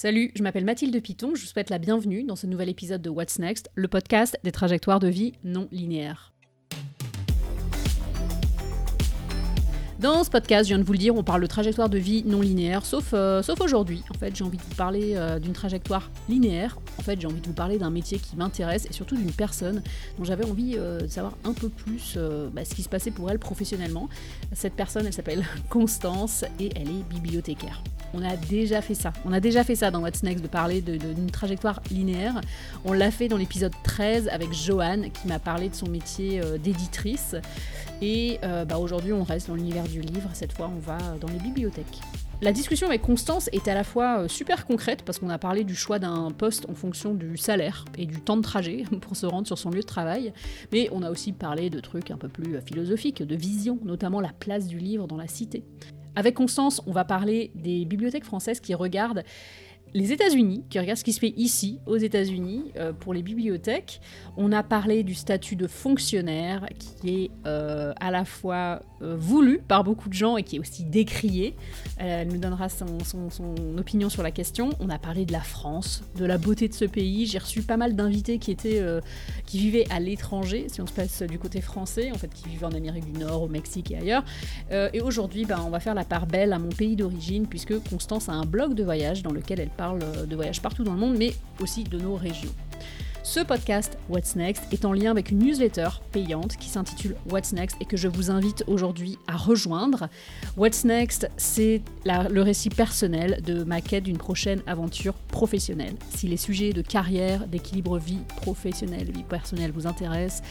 Salut, je m'appelle Mathilde Piton, je vous souhaite la bienvenue dans ce nouvel épisode de What's Next, le podcast des trajectoires de vie non linéaires. Dans ce podcast, je viens de vous le dire, on parle de trajectoire de vie non linéaire, sauf, euh, sauf aujourd'hui. En fait, j'ai envie de vous parler euh, d'une trajectoire linéaire. En fait, j'ai envie de vous parler d'un métier qui m'intéresse et surtout d'une personne dont j'avais envie euh, de savoir un peu plus bah, ce qui se passait pour elle professionnellement. Cette personne, elle s'appelle Constance et elle est bibliothécaire. On a déjà fait ça. On a déjà fait ça dans What's Next de parler d'une trajectoire linéaire. On l'a fait dans l'épisode 13 avec Joanne qui m'a parlé de son métier d'éditrice. Et euh, bah, aujourd'hui, on reste dans l'univers du livre. Cette fois, on va dans les bibliothèques. La discussion avec Constance est à la fois euh, super concrète parce qu'on a parlé du choix d'un poste en fonction du salaire et du temps de trajet pour se rendre sur son lieu de travail, mais on a aussi parlé de trucs un peu plus philosophiques, de vision, notamment la place du livre dans la cité. Avec Constance, on va parler des bibliothèques françaises qui regardent les États-Unis, qui regardent ce qui se fait ici, aux États-Unis, euh, pour les bibliothèques. On a parlé du statut de fonctionnaire, qui est euh, à la fois voulu par beaucoup de gens et qui est aussi décrié. elle nous donnera son, opinion sur la question. On a parlé de la France, de la beauté de ce pays. J'ai reçu pas mal d'invités qui étaient, qui vivaient à l'étranger, si on se passe du côté français, en fait, qui vivent en Amérique du Nord, au Mexique et ailleurs. et aujourd'hui, ben, on va faire la part belle à mon pays d'origine, puisque Constance a un blog de voyage dans lequel elle parle de voyage partout dans le monde, mais aussi de nos régions. Ce podcast What's Next est en lien avec une newsletter payante qui s'intitule What's Next et que je vous invite aujourd'hui à rejoindre. What's Next, c'est le récit personnel de ma quête d'une prochaine aventure professionnelle. Si les sujets de carrière, d'équilibre vie professionnelle, vie personnelle vous intéressent,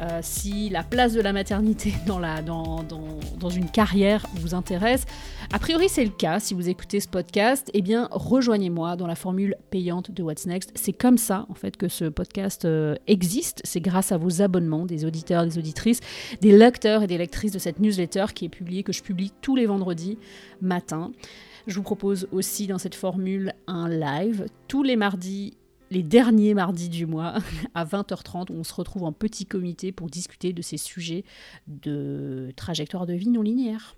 euh, si la place de la maternité dans, la, dans, dans, dans une carrière vous intéresse, a priori c'est le cas si vous écoutez ce podcast, eh bien rejoignez-moi dans la formule payante de What's Next. C'est comme ça en fait que ce podcast euh, existe. C'est grâce à vos abonnements, des auditeurs, des auditrices, des lecteurs et des lectrices de cette newsletter qui est publiée, que je publie tous les vendredis matin. Je vous propose aussi dans cette formule un live tous les mardis les derniers mardis du mois à 20h30 où on se retrouve en petit comité pour discuter de ces sujets de trajectoire de vie non linéaire.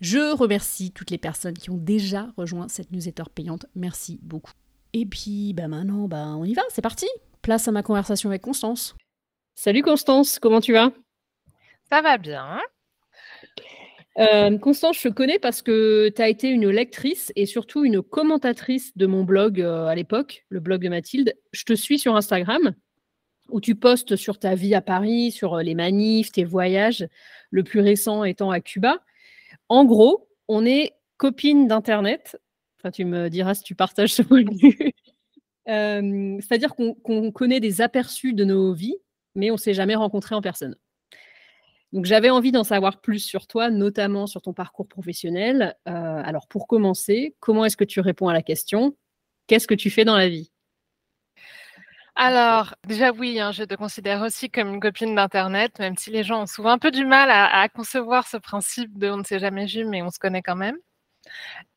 Je remercie toutes les personnes qui ont déjà rejoint cette newsletter payante. Merci beaucoup. Et puis bah maintenant, bah on y va, c'est parti place à ma conversation avec Constance. Salut Constance, comment tu vas? Ça va bien. Euh, Constance, je te connais parce que tu as été une lectrice et surtout une commentatrice de mon blog euh, à l'époque, le blog de Mathilde. Je te suis sur Instagram où tu postes sur ta vie à Paris, sur euh, les manifs, tes voyages, le plus récent étant à Cuba. En gros, on est copines d'Internet. Enfin, tu me diras si tu partages ce point de vue. C'est-à-dire qu'on connaît des aperçus de nos vies, mais on ne s'est jamais rencontré en personne. Donc j'avais envie d'en savoir plus sur toi, notamment sur ton parcours professionnel. Euh, alors pour commencer, comment est-ce que tu réponds à la question? Qu'est-ce que tu fais dans la vie? Alors, déjà oui, hein, je te considère aussi comme une copine d'Internet, même si les gens ont souvent un peu du mal à, concevoir ce principe de on ne s'est jamais vu, mais on se connaît quand même.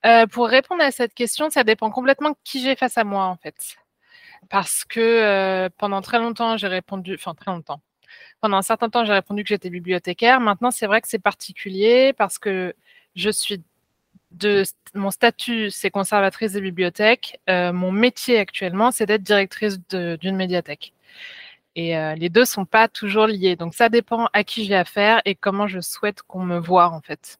Euh, pour répondre à cette question, ça dépend complètement de qui j'ai face à moi, en fait. Parce que euh, pendant très longtemps, j'ai répondu, enfin très longtemps, pendant un certain temps, j'ai répondu que j'étais bibliothécaire. Maintenant, c'est vrai que c'est particulier parce que je suis de mon statut, c'est conservatrice des bibliothèques. Euh, mon métier actuellement, c'est d'être directrice d'une médiathèque. Et les deux sont pas toujours liés. Donc ça dépend à qui j'ai affaire et comment je souhaite qu'on me voit en fait.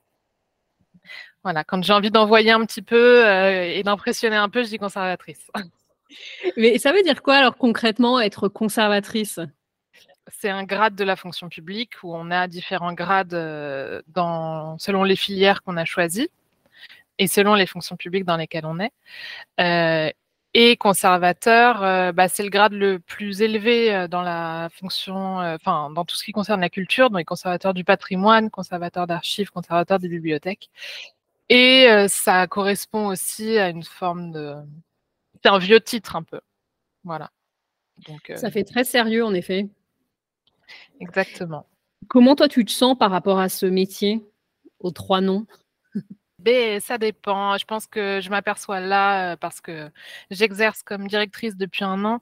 Voilà, quand j'ai envie d'envoyer un petit peu euh, et d'impressionner un peu, je dis conservatrice. Mais ça veut dire quoi alors concrètement être conservatrice? C'est un grade de la fonction publique où on a différents grades euh, dans, selon les filières qu'on a choisies et selon les fonctions publiques dans lesquelles on est. Euh, et conservateur, bah, c'est le grade le plus élevé dans la fonction, enfin dans tout ce qui concerne la culture, donc les conservateurs du patrimoine, conservateur d'archives, conservateur des bibliothèques. Et ça correspond aussi à une forme de. C'est un vieux titre un peu. Voilà. Donc, ça fait très sérieux en effet. Exactement. Comment toi tu te sens par rapport à ce métier, aux trois noms? Ben, ça dépend. Je pense que je m'aperçois là, parce que j'exerce comme directrice depuis un an,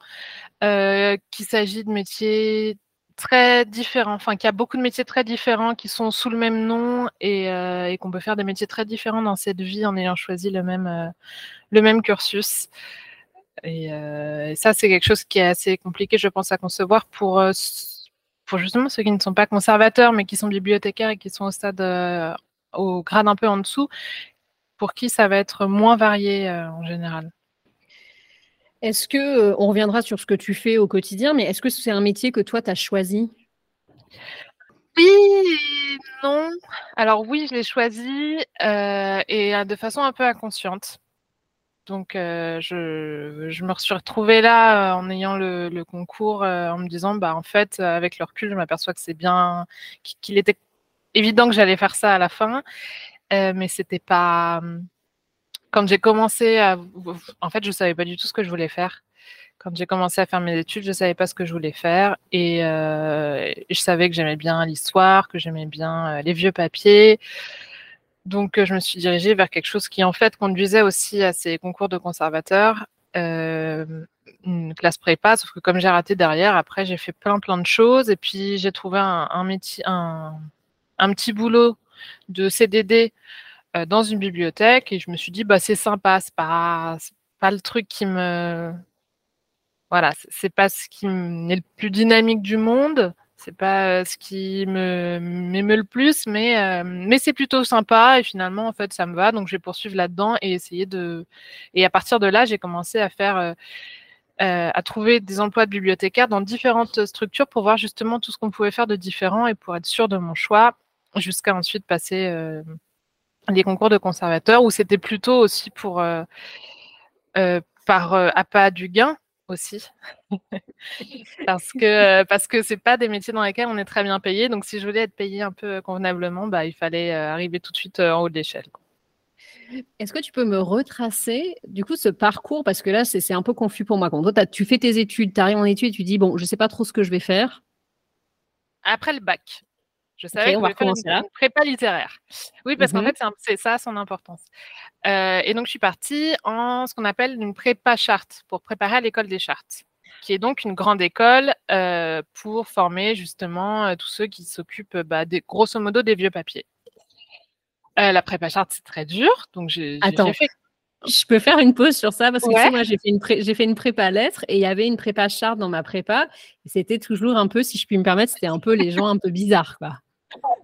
qu'il s'agit de métiers très différents, enfin qu'il y a beaucoup de métiers très différents qui sont sous le même nom et, et qu'on peut faire des métiers très différents dans cette vie en ayant choisi le même, le même cursus. Et, et ça, c'est quelque chose qui est assez compliqué, je pense, à concevoir pour pour justement ceux qui ne sont pas conservateurs, mais qui sont bibliothécaires et qui sont au stade, euh, au grade un peu en dessous, pour qui ça va être moins varié euh, en général. Est-ce que, euh, on reviendra sur ce que tu fais au quotidien, mais est-ce que c'est un métier que toi, tu as choisi? Oui non. Alors oui, je l'ai choisi et de façon un peu inconsciente. Donc, euh, je, me suis retrouvée là euh, en ayant le, concours, euh, en me disant, bah, en fait, avec le recul, je m'aperçois que c'est bien, qu'il était évident que j'allais faire ça à la fin, mais c'était pas. Quand j'ai commencé à. En fait, je savais pas du tout ce que je voulais faire. Quand j'ai commencé à faire mes études, je savais pas ce que je voulais faire et je savais que j'aimais bien l'histoire, que j'aimais bien les vieux papiers. Donc, euh, je me suis dirigée vers quelque chose qui, en fait, conduisait aussi à ces concours de conservateurs, euh, une classe prépa, sauf que comme j'ai raté derrière, après, j'ai fait plein, plein de choses. Et puis, j'ai trouvé un, petit boulot de CDD euh, dans une bibliothèque. Et je me suis dit, bah, c'est sympa, c'est pas, pas le truc qui me. Voilà, c'est pas ce qui est le plus dynamique du monde c'est pas ce qui me m'émeut le plus, mais, mais c'est plutôt sympa et finalement, en fait, ça me va. Donc, je vais poursuivre là-dedans et essayer de. Et à partir de là, j'ai commencé à faire. à trouver des emplois de bibliothécaire dans différentes structures pour voir justement tout ce qu'on pouvait faire de différent et pour être sûr de mon choix, jusqu'à ensuite passer les concours de conservateur où c'était plutôt aussi pour par appât du gain aussi? parce que parce que c'est pas des métiers dans lesquels on est très bien payé. Donc si je voulais être payé un peu convenablement, bah, il fallait arriver tout de suite en haut de l'échelle. Est-ce que tu peux me retracer du coup ce parcours? Parce que là c'est un peu confus pour moi. Quand toi, tu fais tes études, tu arrives en études, tu dis bon, je sais pas trop ce que je vais faire. Après le bac. Je savais qu'on va faire une, prépa littéraire. Oui, parce qu'en mmh fait, c'est ça son importance. Euh, et donc, je suis partie en ce qu'on appelle une prépa charte pour préparer à l'école des chartes, qui est donc une grande école euh, pour former justement euh, tous ceux qui s'occupent, bah, grosso modo, des vieux papiers. la prépa charte, c'est très dur. Donc, j'ai fait je peux faire une pause sur ça parce que moi j'ai fait une j'ai fait une prépa lettres et il y avait une prépa charte dans ma prépa. C'était toujours un peu, si je puis me permettre, c'était un peu les gens un peu bizarres quoi.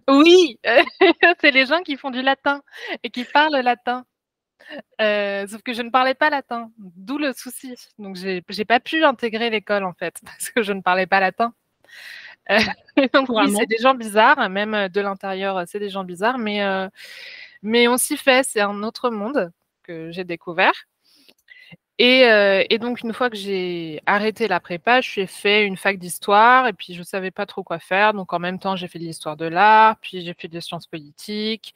Oui, c'est les gens qui font du latin et qui parlent latin. Euh, sauf que je ne parlais pas latin, d'où le souci. Donc, j'ai n'ai pas pu intégrer l'école en fait, parce que je ne parlais pas latin. Euh, donc, oui, c'est des gens bizarres, même euh, de l'intérieur, c'est des gens bizarres, mais, mais on s'y fait, c'est un autre monde que j'ai découvert. Euh, et, donc, une fois que j'ai arrêté la prépa, je suis fait une fac d'histoire et puis je ne savais pas trop quoi faire. Donc, en même temps, j'ai fait de l'histoire de l'art, puis j'ai fait des sciences politiques.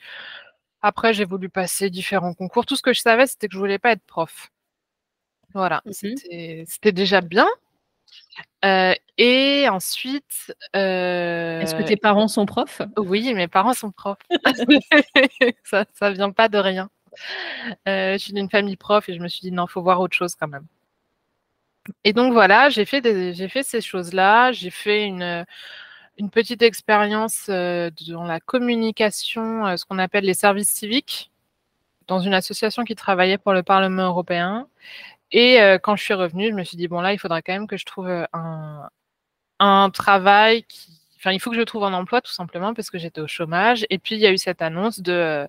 Après, j'ai voulu passer différents concours. Tout ce que je savais, c'était que je ne voulais pas être prof. Voilà, mmh c'était déjà bien. Euh, et ensuite. Est-ce que tes parents sont profs? Oui, mes parents sont profs. ça ne vient pas de rien. Euh, je suis d'une famille prof et je me suis dit non, faut voir autre chose quand même. Et donc voilà, j'ai fait, fait ces choses-là. J'ai fait une, une petite expérience euh, dans la communication, euh, ce qu'on appelle les services civiques, dans une association qui travaillait pour le Parlement européen. Et quand je suis revenue, je me suis dit, bon là, il faudra quand même que je trouve un, un travail qui... Il faut que je trouve un emploi tout simplement parce que j'étais au chômage. Et puis, il y a eu cette annonce de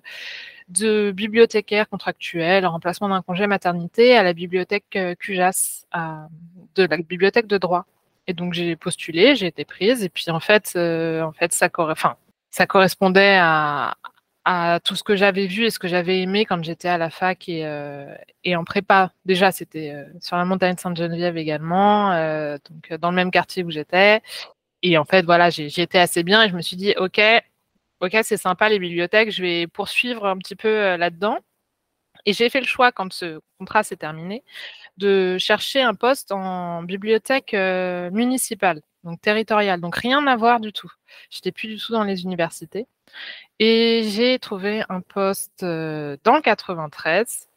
bibliothécaire contractuel en remplacement d'un congé maternité à la bibliothèque euh, CUJAS, de la bibliothèque de droit. Et donc j'ai postulé, j'ai été prise, et puis en fait, euh, en fait ça, correspondait à, tout ce que j'avais vu et ce que j'avais aimé quand j'étais à la fac et, euh, en prépa. Déjà, c'était sur la montagne Sainte-Geneviève également, donc dans le même quartier où j'étais. Et en fait, voilà, j'y étais assez bien et je me suis dit, OK, ok, c'est sympa les bibliothèques, je vais poursuivre un petit peu euh, là-dedans. Et j'ai fait le choix, quand ce contrat s'est terminé, de chercher un poste en bibliothèque euh, municipale, donc territoriale. Donc rien à voir du tout. Je n'étais plus du tout dans les universités. Et j'ai trouvé un poste euh, dans le 93,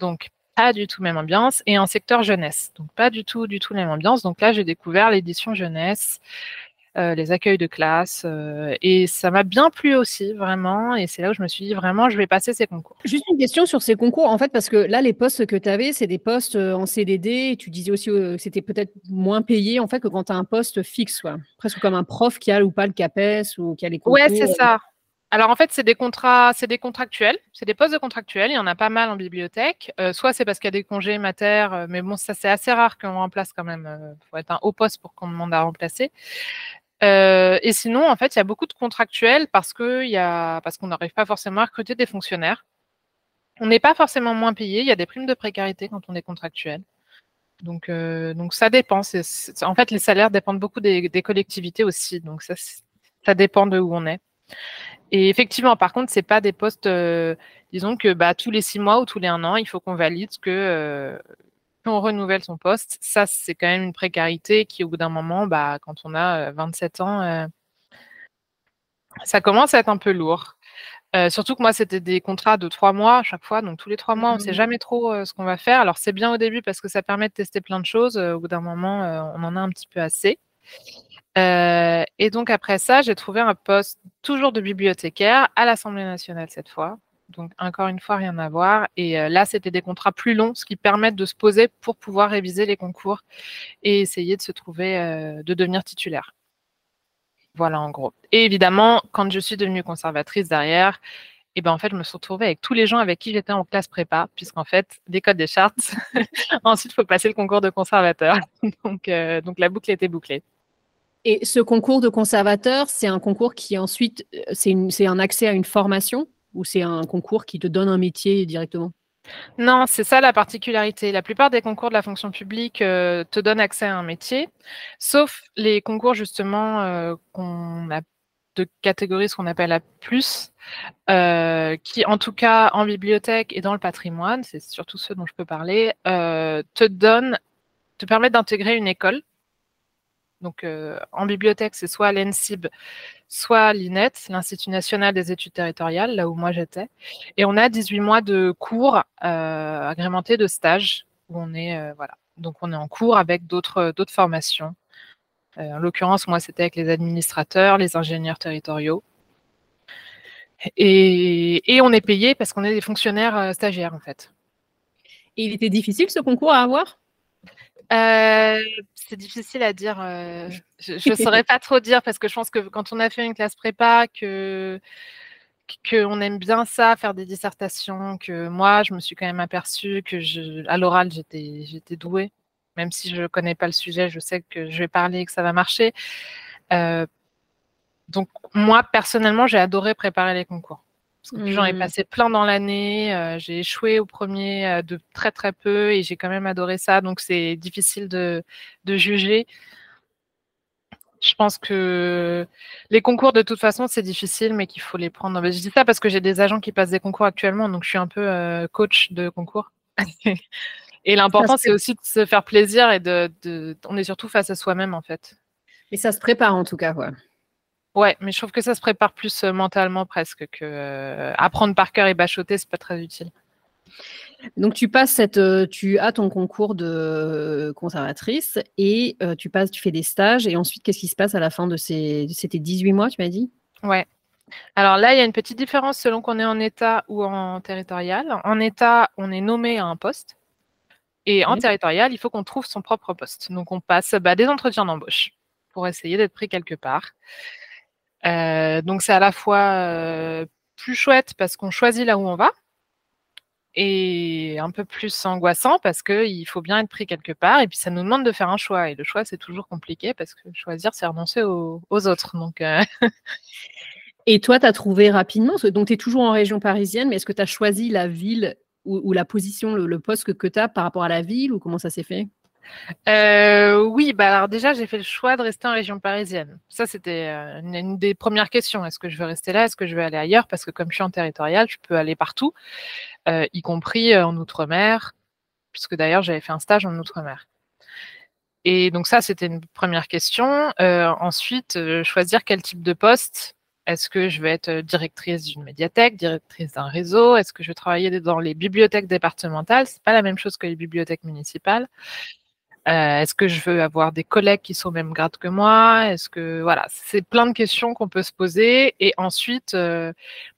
donc pas du tout même ambiance, et en secteur jeunesse. Donc pas du tout, du tout même ambiance. Donc là, j'ai découvert l'édition jeunesse les accueils de classe. et ça m'a bien plu aussi, vraiment. Et c'est là où je me suis dit, vraiment, je vais passer ces concours. Juste une question sur ces concours, en fait, parce que là, les postes que tu avais, c'est des postes en CDD. Et tu disais aussi que c'était peut-être moins payé, en fait, que quand tu as un poste fixe, presque comme un prof qui a ou pas le CAPES ou qui a les concours. Ouais, c'est ça. Alors en fait, c'est des contrats, c'est des contractuels, c'est des postes de contractuels. Il y en a pas mal en bibliothèque. Euh, soit c'est parce qu'il y a des congés mater, euh, mais bon, ça c'est assez rare qu'on remplace quand même. Il euh, faut être un haut poste pour qu'on demande à remplacer. Et sinon, en fait, il y a beaucoup de contractuels parce que y qu'on n'arrive pas forcément à recruter des fonctionnaires. On n'est pas forcément moins payé. Il y a des primes de précarité quand on est contractuel. Donc, donc ça dépend. en fait, les salaires dépendent beaucoup des, collectivités aussi. Donc ça, ça dépend de où on est. Et effectivement, par contre, c'est pas des postes, euh, disons que bah, tous les six mois ou tous les un an, il faut qu'on valide que euh, qu'on renouvelle son poste. Ça, c'est quand même une précarité qui, au bout d'un moment, bah, quand on a 27 euh, ans, ça commence à être un peu lourd. surtout que moi, c'était des contrats de trois mois à chaque fois, donc tous les trois mois, on ne sait mmh. jamais trop ce qu'on va faire. Alors c'est bien au début parce que ça permet de tester plein de choses. au bout d'un moment, on en a un petit peu assez. Euh, et donc après ça, j'ai trouvé un poste toujours de bibliothécaire à l'Assemblée nationale cette fois. Donc encore une fois, rien à voir. Et euh, là, c'était des contrats plus longs, ce qui permet de se poser pour pouvoir réviser les concours et essayer de se trouver, euh, de devenir titulaire. Voilà en gros. Et évidemment, quand je suis devenue conservatrice derrière, et ben en fait, je me suis retrouvée avec tous les gens avec qui j'étais en classe prépa, puisqu'en fait, l'école des chartes, ensuite, il faut passer le concours de conservateur. donc, donc la boucle était bouclée. Et ce concours de conservateur, c'est un concours qui ensuite, euh, c'est un accès à une formation? Ou c'est un concours qui te donne un métier directement? Non, c'est ça la particularité. La plupart des concours de la fonction publique euh, te donnent accès à un métier, sauf les concours justement euh, qu'on a de catégorie, ce qu'on appelle la plus, qui en tout cas en bibliothèque et dans le patrimoine, c'est surtout ceux dont je peux parler, te donnent, te permettent d'intégrer une école donc, euh, en bibliothèque, c'est soit l'ENSIB, soit l'INET, l'Institut national des études territoriales, là où moi j'étais. Et on a 18 mois de cours euh, agrémentés de stages où on est, euh, voilà. Donc, on est en cours avec d'autres formations. en l'occurrence, moi, c'était avec les administrateurs, les ingénieurs territoriaux. Et, et on est payé parce qu'on est des fonctionnaires stagiaires, en fait. Et il était difficile ce concours à avoir? Euh, c'est difficile à dire. Euh, je ne saurais pas trop dire parce que je pense que quand on a fait une classe prépa, que qu'on aime bien ça, faire des dissertations, que moi, je me suis quand même aperçue que je, à l'oral, j'étais, j'étais douée. Même si je ne connais pas le sujet, je sais que je vais parler et que ça va marcher. Euh, donc, moi, personnellement, j'ai adoré préparer les concours. Parce que j'en ai mmh. passé plein dans l'année. Euh, j'ai échoué au premier euh, de très très peu et j'ai quand même adoré ça. Donc c'est difficile de, juger. Je pense que les concours, de toute façon, c'est difficile, mais qu'il faut les prendre. Je dis ça parce que j'ai des agents qui passent des concours actuellement, donc je suis un peu euh, coach de concours. et l'important, c'est aussi de se faire plaisir et de, On est surtout face à soi-même, en fait. Mais ça se prépare en tout cas, ouais. Ouais, mais je trouve que ça se prépare plus euh, mentalement presque que euh, apprendre par cœur et bachoter, c'est pas très utile. Donc tu passes cette, euh, tu as ton concours de conservatrice et tu passes, tu fais des stages et ensuite qu'est-ce qui se passe à la fin de ces, c'était 18 mois, tu m'as dit? Ouais. Alors là, il y a une petite différence selon qu'on est en État ou en territorial. En État, on est nommé à un poste et en territorial, il faut qu'on trouve son propre poste. Donc on passe bah, des entretiens d'embauche pour essayer d'être pris quelque part. Euh, donc c'est à la fois euh, plus chouette parce qu'on choisit là où on va et un peu plus angoissant parce qu'il faut bien être pris quelque part et puis ça nous demande de faire un choix et le choix c'est toujours compliqué parce que choisir c'est renoncer aux, autres. Donc, euh, Et toi, tu as trouvé rapidement, donc tu es toujours en région parisienne, mais est-ce que tu as choisi la ville ou, la position, le, poste que, que tu as par rapport à la ville ou comment ça s'est fait? Euh, oui, bah alors déjà, j'ai fait le choix de rester en région parisienne. Ça, c'était euh, une, des premières questions. Est-ce que je veux rester là? Est-ce que je veux aller ailleurs? Parce que comme je suis en territorial, je peux aller partout, euh, y compris en Outre-mer, puisque d'ailleurs, j'avais fait un stage en Outre-mer. Et donc ça, c'était une première question. ensuite, choisir quel type de poste. Est-ce que je vais être directrice d'une médiathèque, directrice d'un réseau? Est-ce que je vais travailler dans les bibliothèques départementales? C'est pas la même chose que les bibliothèques municipales. Est-ce que je veux avoir des collègues qui sont au même grade que moi? Est-ce que voilà, c'est plein de questions qu'on peut se poser. Et ensuite,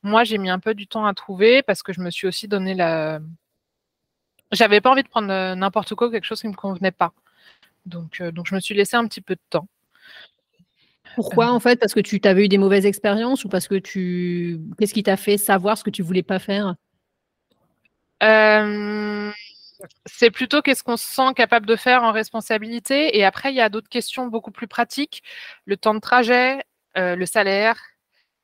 moi, j'ai mis un peu du temps à trouver parce que je me suis aussi donné la. J'avais pas envie de prendre n'importe quoi, quelque chose qui me convenait pas. Donc, donc, je me suis laissé un petit peu de temps. Pourquoi en fait? Parce que tu avais eu des mauvaises expériences ou parce que tu. Qu'est-ce qui t'a fait savoir ce que tu voulais pas faire? C'est plutôt qu'est-ce qu'on se sent capable de faire en responsabilité. Et après, il y a d'autres questions beaucoup plus pratiques. Le temps de trajet, euh, le salaire,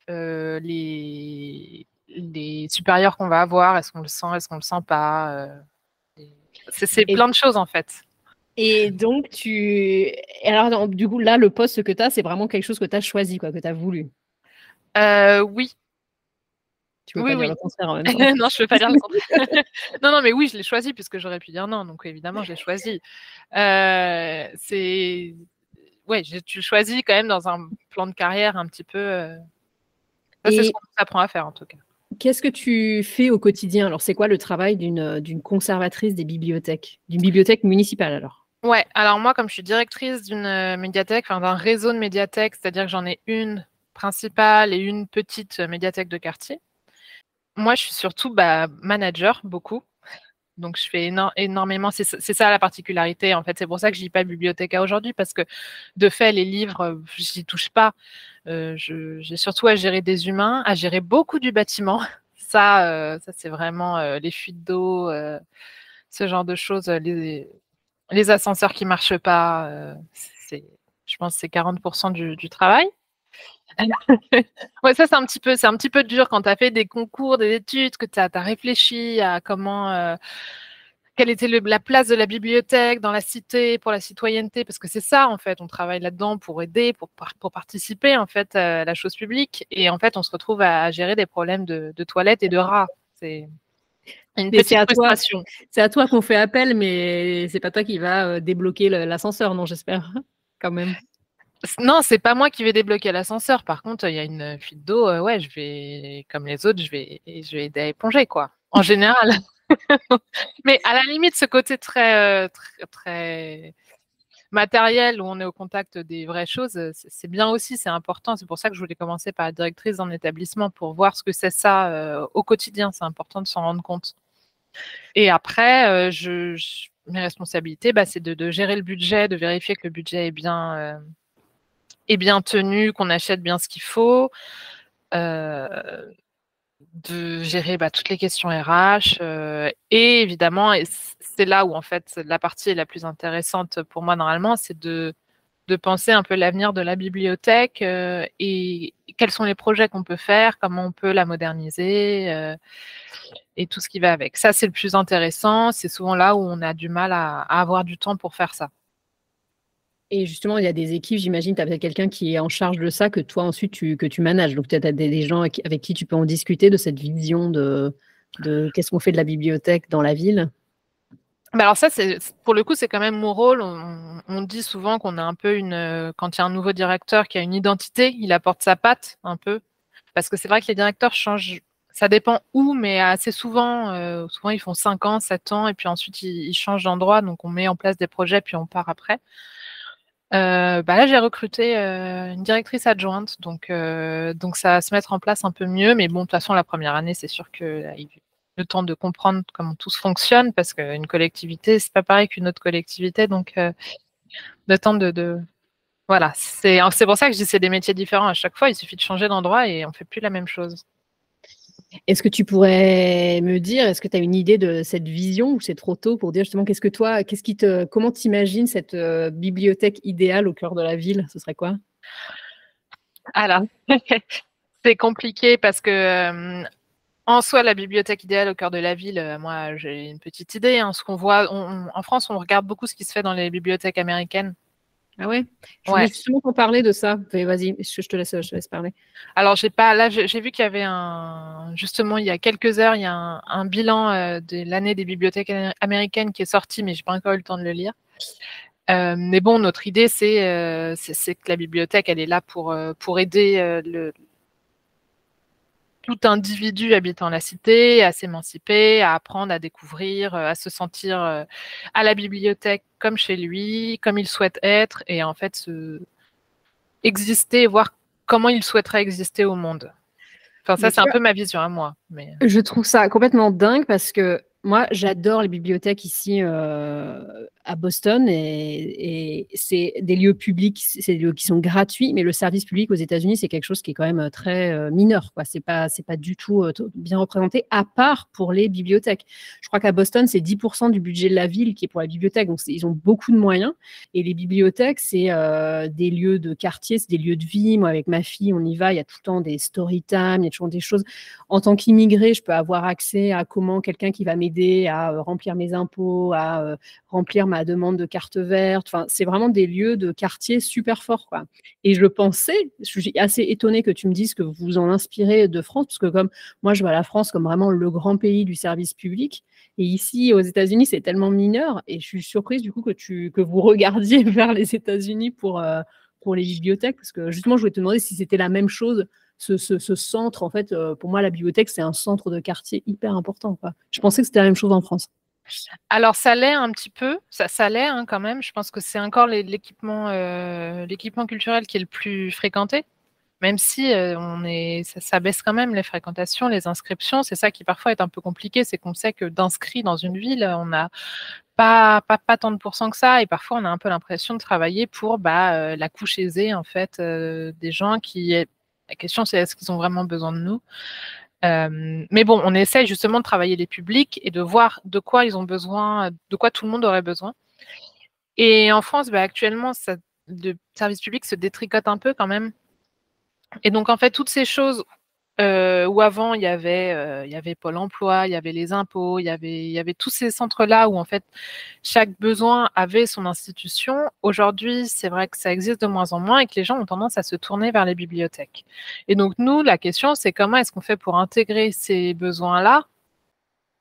euh, les, les, supérieurs qu'on va avoir, est-ce qu'on le sent, est-ce qu'on le sent pas. Euh, c'est plein de choses en fait. Et donc, tu. Alors, du coup, là, le poste que tu as, c'est vraiment quelque chose que tu as choisi, quoi, que tu as voulu. oui, tu peux oui, pas oui. dire le contraire en même temps. non, je peux pas dire le contraire. non, non, mais oui, je l'ai choisi puisque j'aurais pu dire non. Donc évidemment, je l'ai choisi. Euh, c'est, ouais, tu choisis quand même dans un plan de carrière un petit peu. Euh... C'est ce qu'on apprend à faire en tout cas. Qu'est-ce que tu fais au quotidien? Alors, c'est quoi le travail d'une conservatrice des bibliothèques, d'une bibliothèque municipale alors? Ouais, alors moi, comme je suis directrice d'une euh, médiathèque, enfin d'un réseau de médiathèques, c'est-à-dire que j'en ai une principale et une petite médiathèque de quartier. Moi, je suis surtout bah, manager, beaucoup. Donc, je fais énormément. C'est ça la particularité, en fait. C'est pour ça que je lis pas bibliothécaire aujourd'hui, parce que de fait, les livres, je n'y touche pas. Euh, j'ai surtout à gérer des humains, à gérer beaucoup du bâtiment. Ça, euh, ça c'est vraiment euh, les fuites d'eau, ce genre de choses. Les, ascenseurs qui marchent pas, je pense que c'est 40% du, du travail. ouais, ça c'est un petit peu, c'est un petit peu dur quand tu as fait des concours, des études, que tu as, réfléchi à comment, euh, quelle était la place de la bibliothèque dans la cité pour la citoyenneté, parce que c'est ça en fait, on travaille là-dedans pour aider, pour, pour participer en fait à la chose publique, et en fait on se retrouve à, gérer des problèmes de, toilettes et de rats. C'est. C'est à toi qu'on fait appel, mais c'est pas toi qui va euh, débloquer l'ascenseur, non j'espère quand même. Non, c'est pas moi qui vais débloquer l'ascenseur. Par contre, il y a une fuite d'eau, euh, ouais, je vais, comme les autres, je vais, je vais aider à éponger, quoi. En général. Mais à la limite, ce côté très, euh, très, très, matériel où on est au contact des vraies choses, euh, c'est bien aussi, c'est important. C'est pour ça que je voulais commencer par la directrice d'un établissement pour voir ce que c'est ça au quotidien. C'est important de s'en rendre compte. Et après, mes responsabilités, bah, c'est de, gérer le budget, de vérifier que le budget est bien est bien tenu, qu'on achète bien ce qu'il faut, euh, de gérer bah, toutes les questions RH. Euh, et évidemment, c'est là où en fait la partie la plus intéressante pour moi normalement, c'est de, de penser un peu l'avenir de la bibliothèque euh, et quels sont les projets qu'on peut faire, comment on peut la moderniser et tout ce qui va avec. Ça, c'est le plus intéressant. C'est souvent là où on a du mal à avoir du temps pour faire ça. Et justement, il y a des équipes, j'imagine, tu as quelqu'un qui est en charge de ça, que toi ensuite tu, que tu manages. Donc tu as des, gens avec, qui tu peux en discuter de cette vision de, qu'est-ce qu'on fait de la bibliothèque dans la ville? Bah alors ça, pour le coup, c'est quand même mon rôle. On, dit souvent qu'on a un peu une, quand il y a un nouveau directeur qui a une identité, il apporte sa patte un peu, parce que c'est vrai que les directeurs changent. Ça dépend où, mais assez souvent, euh, souvent ils font 5 ans, 7 ans, et puis ensuite ils changent d'endroit, donc on met en place des projets, puis on part après. Euh, bah là, j'ai recruté euh, une directrice adjointe, donc, euh, donc ça va se mettre en place un peu mieux. Mais bon, de toute façon, la première année, c'est sûr que le temps de comprendre comment tout se fonctionne, parce qu'une collectivité, c'est pas pareil qu'une autre collectivité, donc le temps de, de... voilà, c'est pour ça que je dis c'est des métiers différents à chaque fois. Il suffit de changer d'endroit et on fait plus la même chose. Est-ce que tu pourrais me dire, est-ce que tu as une idée de cette vision ou c'est trop tôt pour dire justement qu'est-ce que toi, qu'est-ce qui te, comment t'imagines cette euh, bibliothèque idéale au cœur de la ville? Ce serait quoi? Alors, c'est compliqué parce que euh, en soi, la bibliothèque idéale au cœur de la ville, euh, moi j'ai une petite idée. Hein. ce qu'on voit, en France, on regarde beaucoup ce qui se fait dans les bibliothèques américaines. Ah ouais? Je voulais justement en parler de ça. Vas-y, je te laisse, je laisse parler. Alors, j'ai pas, là, j'ai vu qu'il y avait un, justement, il y a quelques heures, il y a un, bilan euh, de l'année des bibliothèques américaines qui est sorti, mais j'ai pas encore eu le temps de le lire. Euh, mais bon, notre idée, euh, c'est, c'est que la bibliothèque, elle est là pour, pour aider le, tout individu habitant la cité à s'émanciper, à apprendre, à découvrir, à se sentir à la bibliothèque comme chez lui, comme il souhaite être, et en fait se exister, voir comment il souhaiterait exister au monde. Enfin, ça, c'est un peu ma vision à moi. Mais... Je trouve ça complètement dingue parce que moi, j'adore les bibliothèques ici euh, à Boston et, c'est des lieux publics, c'est des lieux qui sont gratuits, mais le service public aux États-Unis, c'est quelque chose qui est quand même euh, très euh, mineur. Quoi. C'est pas, pas du tout bien représenté, à part pour les bibliothèques. Je crois qu'à Boston, c'est 10% du budget de la ville qui est pour la bibliothèque, donc ils ont beaucoup de moyens. Et les bibliothèques, c'est des lieux de quartier, c'est des lieux de vie. Moi, avec ma fille, on y va. Il y a tout le temps des story time, il y a toujours des choses. En tant qu'immigré, je peux avoir accès à comment quelqu'un qui va m'aider à euh, remplir mes impôts, à euh, remplir ma demande de carte verte. Enfin, c'est vraiment des lieux de quartier super forts. Et je pensais, je suis assez étonnée que tu me dises que vous vous en inspirez de France, parce que comme moi, je vois la France comme vraiment le grand pays du service public. Et ici, aux États-Unis, c'est tellement mineur. Et je suis surprise du coup que, tu, que vous regardiez vers les États-Unis pour, euh, pour les bibliothèques, parce que justement, je voulais te demander si c'était la même chose ce, centre, en fait, euh, pour moi, la bibliothèque, c'est un centre de quartier hyper important. Je pensais que c'était la même chose en France. Alors, ça l'est un petit peu, ça, ça l'est hein, quand même. Je pense que c'est encore l'équipement euh, l'équipement culturel qui est le plus fréquenté, même si euh, on est, ça, baisse quand même les fréquentations, les inscriptions. C'est ça qui parfois est un peu compliqué, c'est qu'on sait que d'inscrits dans une ville, on n'a pas, pas, pas, tant de pourcents que ça, et parfois on a un peu l'impression de travailler pour bah, la couche aisée en fait des gens qui la question, c'est est-ce qu'ils ont vraiment besoin de nous? Euh, mais bon, on essaye justement de travailler les publics et de voir de quoi ils ont besoin, de quoi tout le monde aurait besoin. Et en France, bah, actuellement, le service public se détricote un peu quand même. Et donc, en fait, toutes ces choses euh, où avant il y avait euh, il y avait Pôle Emploi, il y avait les impôts, il y avait il y avait tous ces centres là où en fait chaque besoin avait son institution. Aujourd'hui, c'est vrai que ça existe de moins en moins et que les gens ont tendance à se tourner vers les bibliothèques. Et donc nous, la question c'est comment est-ce qu'on fait pour intégrer ces besoins là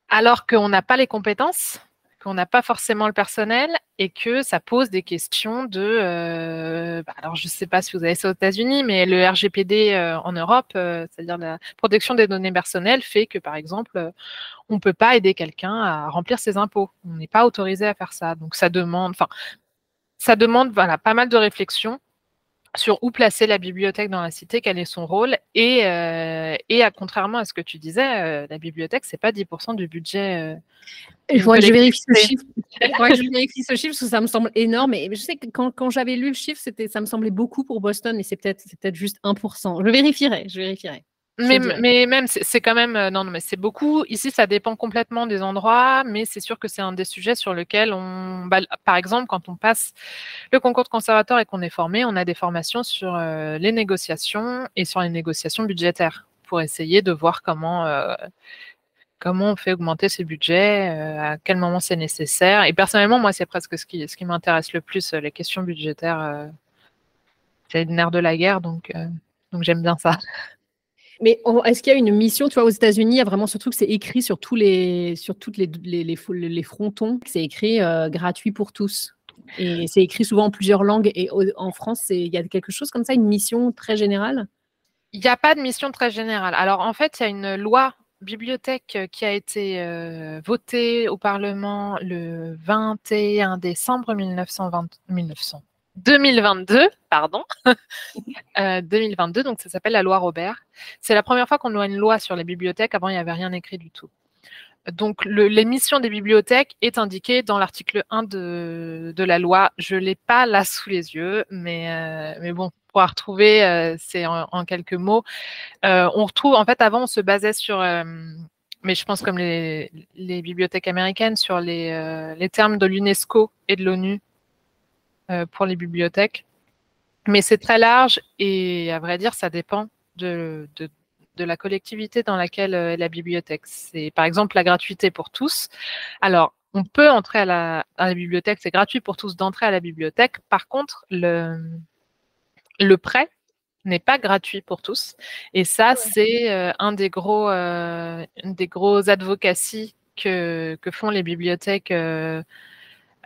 alors qu'on n'a pas les compétences qu'on n'a pas forcément le personnel et que ça pose des questions de. Euh, bah, alors, je ne sais pas si vous avez ça aux États-Unis, mais le RGPD euh, en Europe, euh, c'est-à-dire la protection des données personnelles, fait que, par exemple, on ne peut pas aider quelqu'un à remplir ses impôts. On n'est pas autorisé à faire ça. Donc, ça demande. Enfin, ça demande voilà, pas mal de réflexion sur où placer la bibliothèque dans la cité, quel est son rôle. Et, euh, et à, contrairement à ce que tu disais, euh, la bibliothèque, c'est pas 10% du budget. Euh, il faudrait que je vérifie ce chiffre. Il faudrait que je vérifie ce chiffre parce que ça me semble énorme. Et je sais que quand, quand j'avais lu le chiffre, ça me semblait beaucoup pour Boston, mais c'est peut-être peut juste 1%. Je vérifierai, je vérifierai. Mais, mais, même, c'est quand même, non, non, mais c'est beaucoup. Ici, ça dépend complètement des endroits, mais c'est sûr que c'est un des sujets sur lesquels on, bah, par exemple, quand on passe le concours de conservateur et qu'on est formé, on a des formations sur euh, les négociations et sur les négociations budgétaires pour essayer de voir comment, euh, comment on fait augmenter ces budgets, euh, à quel moment c'est nécessaire. Et personnellement, moi, c'est presque ce qui, ce qui m'intéresse le plus, les questions budgétaires. c'est le nerf de la guerre, donc, donc j'aime bien ça. Mais est-ce qu'il y a une mission, tu vois, aux États-Unis, il y a vraiment ce truc, c'est écrit sur tous les, sur toutes les, les, les, frontons, c'est écrit euh, gratuit pour tous. Et c'est écrit souvent en plusieurs langues. Et en France, il y a quelque chose comme ça, une mission très générale? Il n'y a pas de mission très générale. Alors en fait, il y a une loi bibliothèque qui a été euh, votée au Parlement le 21 décembre 1920, 1900, 2022, pardon, 2022, euh, donc ça s'appelle la loi Robert. C'est la première fois qu'on a une loi sur les bibliothèques. Avant, il n'y avait rien écrit du tout. Donc, l'émission des bibliothèques est indiquée dans l'article 1 de, la loi. Je ne l'ai pas là sous les yeux, mais, euh, mais bon, pour retrouver, euh, c'est en, quelques mots. on retrouve, en fait, avant, on se basait sur, mais je pense comme les, bibliothèques américaines, sur les, les termes de l'UNESCO et de l'ONU pour les bibliothèques. Mais c'est très large et à vrai dire, ça dépend de, de, la collectivité dans laquelle est la bibliothèque. C'est par exemple la gratuité pour tous. Alors, on peut entrer à la, à la bibliothèque, c'est gratuit pour tous d'entrer à la bibliothèque. Par contre, le, le prêt n'est pas gratuit pour tous. Et ça, c'est euh, un des gros, euh, des gros advocacies que, que font les bibliothèques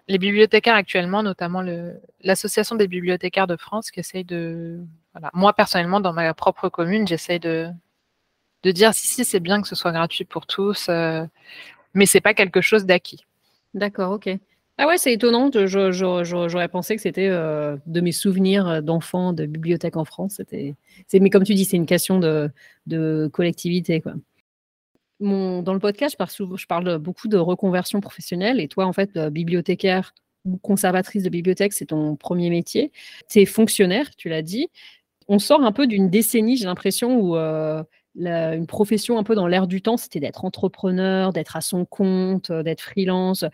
les bibliothécaires actuellement, notamment l'association des bibliothécaires de France, qui essaye de. Moi, personnellement, dans ma propre commune, j'essaye de, de dire si, si, c'est bien que ce soit gratuit pour tous, mais c'est pas quelque chose d'acquis. D'accord, ok. Ah ouais, c'est étonnant. J'aurais pensé que c'était de mes souvenirs d'enfants de bibliothèque en France. C'était, mais comme tu dis, c'est une question de, de collectivité, quoi dans le podcast, je parle, beaucoup de reconversion professionnelle. Et toi, en fait, euh, bibliothécaire ou conservatrice de bibliothèque, c'est ton premier métier. Tu fonctionnaire, tu l'as dit. On sort un peu d'une décennie, j'ai l'impression, où euh, une profession un peu dans l'air du temps, c'était d'être entrepreneur, d'être à son compte, euh, d'être freelance.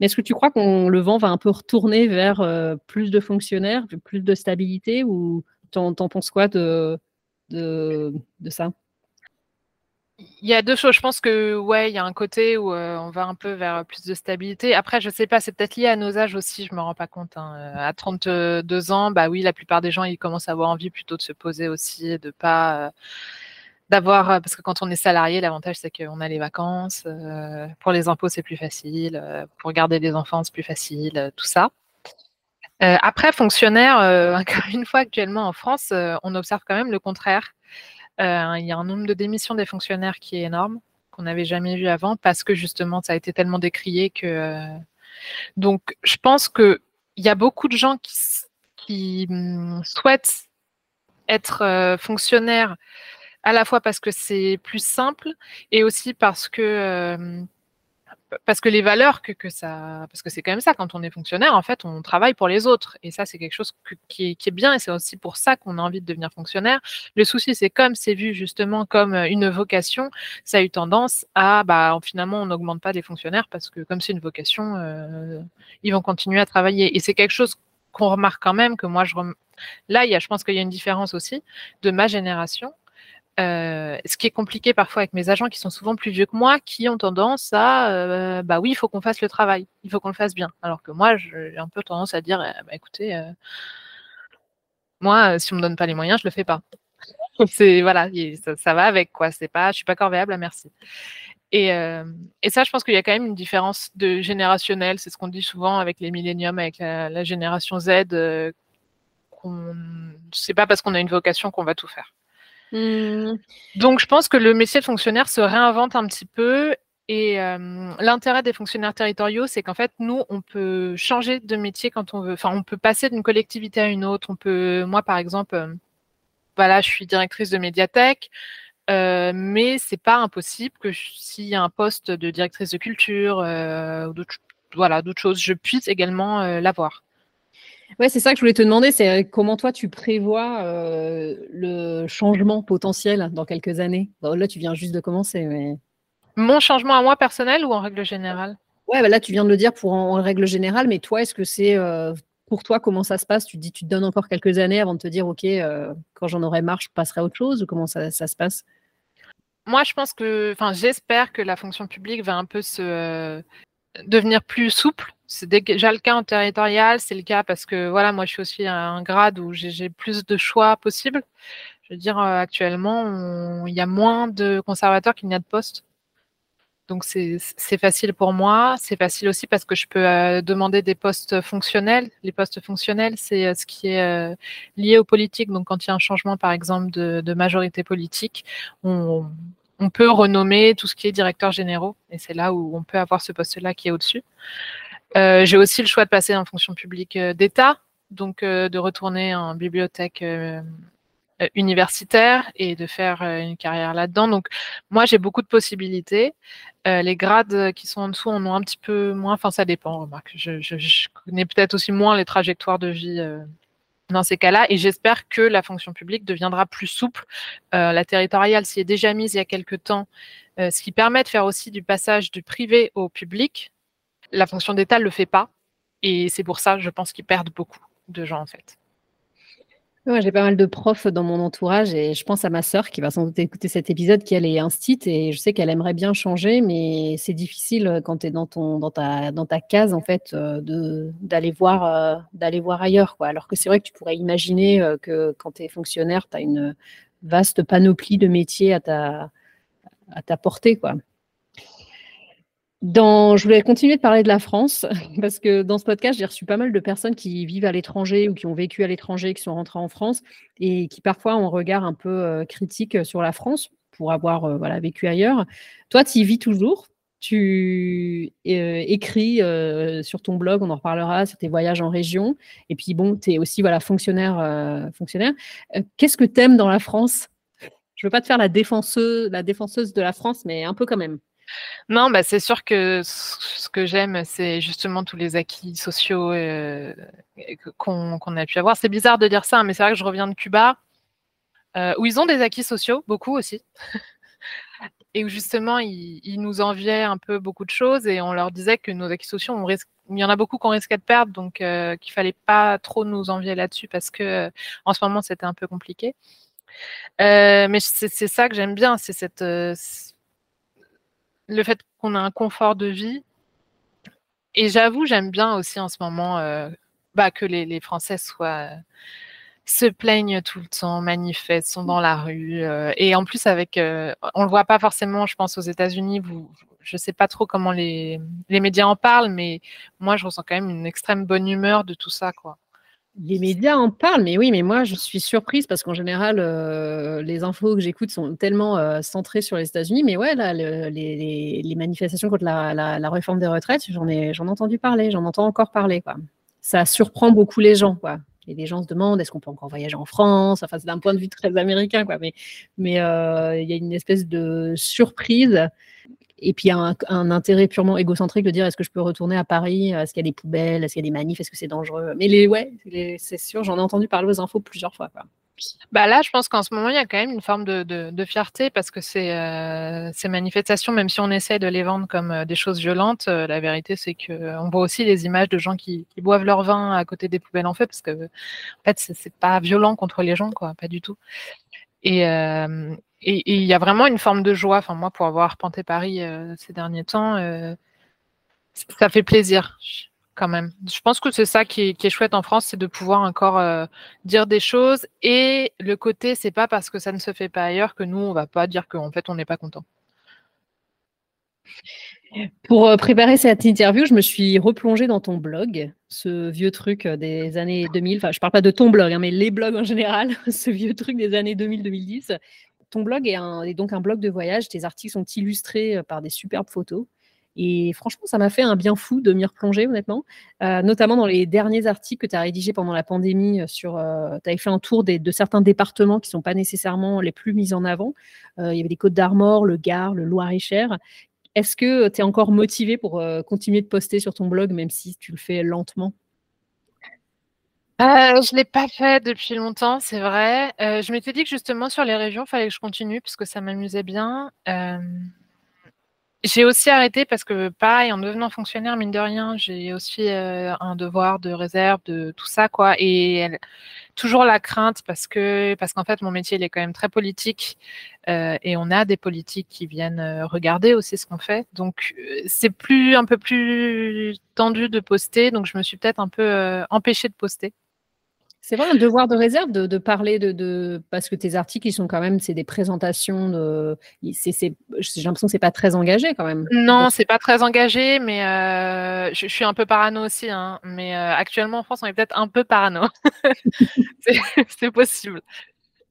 Mais est-ce que tu crois qu'on le vent va un peu retourner vers plus de fonctionnaires, plus de stabilité ou t'en, en penses quoi de ça? Il y a deux choses. Je pense que ouais, il y a un côté où euh, on va un peu vers plus de stabilité. Après, je sais pas, c'est peut-être lié à nos âges aussi. Je me rends pas compte. Hein. Euh, à 32 ans, bah oui, la plupart des gens ils commencent à avoir envie plutôt de se poser aussi, de pas euh, d'avoir parce que quand on est salarié, l'avantage c'est qu'on a les vacances. pour les impôts, c'est plus facile. pour garder des enfants, c'est plus facile. tout ça. après, fonctionnaire, encore une fois, actuellement en France, on observe quand même le contraire. Euh, il y a un nombre de démissions des fonctionnaires qui est énorme, qu'on n'avait jamais vu avant, parce que justement, ça a été tellement décrié que. Euh, donc, je pense qu'il y a beaucoup de gens qui, hum, souhaitent être euh, fonctionnaires à la fois parce que c'est plus simple et aussi parce que parce que les valeurs que, que ça. Parce que c'est quand même ça, quand on est fonctionnaire, en fait, on travaille pour les autres. Et ça, c'est quelque chose qui, est, bien. Et c'est aussi pour ça qu'on a envie de devenir fonctionnaire. Le souci, c'est comme c'est vu justement comme euh, une vocation, ça a eu tendance à. Bah, finalement, on n'augmente pas les fonctionnaires parce que comme c'est une vocation, euh, ils vont continuer à travailler. Et c'est quelque chose qu'on remarque quand même, que moi, je. Là, il y a, je pense qu'il y a une différence aussi de ma génération euh, ce qui est compliqué parfois avec mes agents qui sont souvent plus vieux que moi, qui ont tendance à, euh, bah oui, il faut qu'on fasse le travail, il faut qu'on le fasse bien. Alors que moi, j'ai un peu tendance à dire, eh, bah, écoutez, euh, moi, si on me donne pas les moyens, je le fais pas. c'est voilà, ça, va avec quoi. C'est pas, je suis pas corvéable, merci. Et, et, ça, je pense qu'il y a quand même une différence de générationnelle. C'est ce qu'on dit souvent avec les milléniums, avec la, génération Z. Euh, c'est pas parce qu'on a une vocation qu'on va tout faire. Mmh. Donc, je pense que le métier de fonctionnaire se réinvente un petit peu. Et euh, l'intérêt des fonctionnaires territoriaux, c'est qu'en fait, nous, on peut changer de métier quand on veut. Enfin, on peut passer d'une collectivité à une autre. On peut, moi, par exemple, euh, voilà, je suis directrice de médiathèque, euh, mais c'est pas impossible que s'il y a un poste de directrice de culture ou voilà, d'autres choses, je puisse également l'avoir. Ouais, c'est ça que je voulais te demander, c'est euh, comment toi tu prévois euh, le changement potentiel dans quelques années? là, tu viens juste de commencer, mais mon changement à moi personnel ou en règle générale? Ouais, bah là tu viens de le dire pour en, règle générale, mais toi, est-ce que c'est euh, pour toi comment ça se passe? Tu te dis, tu te donnes encore quelques années avant de te dire, ok, quand j'en aurai marre, je passerai à autre chose ou comment ça, ça se passe? Moi, je pense que, enfin, j'espère que la fonction publique va un peu se devenir plus souple c'est déjà le cas en territorial, c'est le cas parce que voilà, moi je suis aussi à un grade où j'ai plus de choix possibles. Je veux dire, euh, actuellement, il y a moins de conservateurs qu'il n'y a de postes. Donc c'est facile pour moi. C'est facile aussi parce que je peux euh, demander des postes fonctionnels. Les postes fonctionnels, c'est euh, ce qui est lié aux politiques. Donc quand il y a un changement, par exemple, de, majorité politique, on, on, peut renommer tout ce qui est directeur généraux. Et c'est là où on peut avoir ce poste-là qui est au-dessus. Euh, j'ai aussi le choix de passer en fonction publique euh, d'État, donc euh, de retourner en bibliothèque universitaire et de faire une carrière là-dedans. Donc moi, j'ai beaucoup de possibilités. les grades qui sont en dessous en ont un petit peu moins. Enfin, ça dépend. Remarque, je, je, connais peut-être aussi moins les trajectoires de vie dans ces cas-là. Et j'espère que la fonction publique deviendra plus souple. la territoriale s'y est déjà mise il y a quelques temps, ce qui permet de faire aussi du passage du privé au public. La fonction d'État ne le fait pas. Et c'est pour ça, je pense qu'ils perdent beaucoup de gens, en fait. J'ai pas mal de profs dans mon entourage et je pense à ma sœur qui va sans doute écouter cet épisode, qui elle est instit et je sais qu'elle aimerait bien changer, mais c'est difficile quand tu es dans, ton, dans, ta, dans ta case en fait euh, d'aller voir, euh, d'aller voir ailleurs. Quoi. Alors que c'est vrai que tu pourrais imaginer euh, que quand tu es fonctionnaire, tu as une vaste panoplie de métiers à ta, à ta portée. Quoi. Je voulais continuer de parler de la France parce que dans ce podcast, j'ai reçu pas mal de personnes qui vivent à l'étranger ou qui ont vécu à l'étranger, qui sont rentrées en France et qui parfois ont un regard un peu euh, critique sur la France. pour avoir voilà, vécu ailleurs. Toi, tu y vis toujours? Tu écris sur ton blog, on en reparlera, sur tes voyages en région. Et puis, bon, tu es aussi voilà, fonctionnaire. fonctionnaire. Qu'est-ce que tu aimes dans la France? Je veux pas te faire la la défenseuse de la France, mais un peu quand même. Non, bah, c'est sûr que ce que j'aime, c'est justement tous les acquis sociaux qu'on a pu avoir. C'est bizarre de dire ça, mais c'est vrai que je reviens de Cuba, où ils ont des acquis sociaux, beaucoup aussi et où justement ils, nous enviaient un peu beaucoup de choses et on leur disait que nos acquis sociaux, il y en a beaucoup qu'on risquait de perdre, donc euh, qu'il fallait pas trop nous envier là-dessus parce que euh, en ce moment c'était un peu compliqué. Euh, mais c'est ça que j'aime bien, c'est cette le fait qu'on a un confort de vie. Et j'avoue, j'aime bien aussi en ce moment bah, que les, Français soient se plaignent tout le temps, manifestent, sont dans la rue. Euh, et en plus, avec, euh, on le voit pas forcément, je pense, aux États-Unis. Vous, je sais pas trop comment les, les, médias en parlent, mais moi, je ressens quand même une extrême bonne humeur de tout ça, quoi. Les médias en parlent, mais oui, mais moi, je suis surprise parce qu'en général, euh, les infos que j'écoute sont tellement centrées sur les États-Unis. Mais ouais, là, les, manifestations contre la, réforme des retraites, j'en ai, j'en ai entendu parler, j'en entends encore parler. Ça surprend beaucoup les gens, quoi. Et les gens se demandent est-ce qu'on peut encore voyager en France? Enfin, c'est d'un point de vue très américain, mais euh, il y a une espèce de surprise. Et puis, il y a un, intérêt purement égocentrique de dire est-ce que je peux retourner à Paris? Est-ce qu'il y a des poubelles? Est-ce qu'il y a des manifs? Est-ce que c'est dangereux? Mais les, ouais, c'est sûr, j'en ai entendu parler aux infos plusieurs fois. Bah là, je pense qu'en ce moment, il y a quand même une forme de, fierté parce que ces, euh, ces, manifestations, même si on essaie de les vendre comme euh, des choses violentes, euh, la vérité, c'est qu'on voit aussi les images de gens qui, boivent leur vin à côté des poubelles en feu parce que, en fait, c'est pas violent contre les gens, quoi, pas du tout. Et il y a vraiment une forme de joie. Enfin, moi, pour avoir arpenté Paris ces derniers temps, ça fait plaisir quand même. Je pense que c'est ça qui est, chouette en France, c'est de pouvoir encore euh, dire des choses. Et le côté, c'est pas parce que ça ne se fait pas ailleurs que nous, on va pas dire qu'en fait, on n'est pas content. Pour euh, préparer cette interview, je me suis replongée dans ton blog, ce vieux truc euh, des années 2000. Enfin, je parle pas de ton blog, hein, mais les blogs en général, ce vieux truc des années 2000-2010. Ton blog est, donc un blog de voyage. Tes articles sont illustrés par des superbes photos. Et franchement, ça m'a fait un bien fou de m'y replonger, honnêtement. Euh, notamment dans les derniers articles que tu as rédigés pendant la pandémie. Euh, euh, tu avais fait un tour de certains départements qui ne sont pas nécessairement les plus mis en avant. il y avait les Côtes d'Armor, le Gard, le Loir-et-Cher. Est-ce que tu es encore motivé pour continuer de poster sur ton blog, même si tu le fais lentement? Je ne l'ai pas fait depuis longtemps, c'est vrai. je m'étais dit que justement sur les régions, il fallait que je continue parce que ça m'amusait bien. J'ai aussi arrêté parce que, pareil, en devenant fonctionnaire, mine de rien, j'ai aussi euh, un devoir de réserve, de tout ça, quoi. Et toujours la crainte parce que, parce qu'en fait, mon métier, il est quand même très politique euh, et on a des politiques qui viennent euh, regarder aussi ce qu'on fait. Donc, c'est plus, un peu plus tendu de poster. Donc, je me suis peut-être un peu empêchée de poster. C'est vrai un devoir de réserve de, parler de, parce que tes articles ils sont quand même c'est des présentations de c'est j'ai l'impression que c'est pas très engagé quand même. Non, c'est pas très engagé, mais euh, je, suis un peu parano aussi. Hein, mais euh, actuellement en France, on est peut-être un peu parano. c'est possible.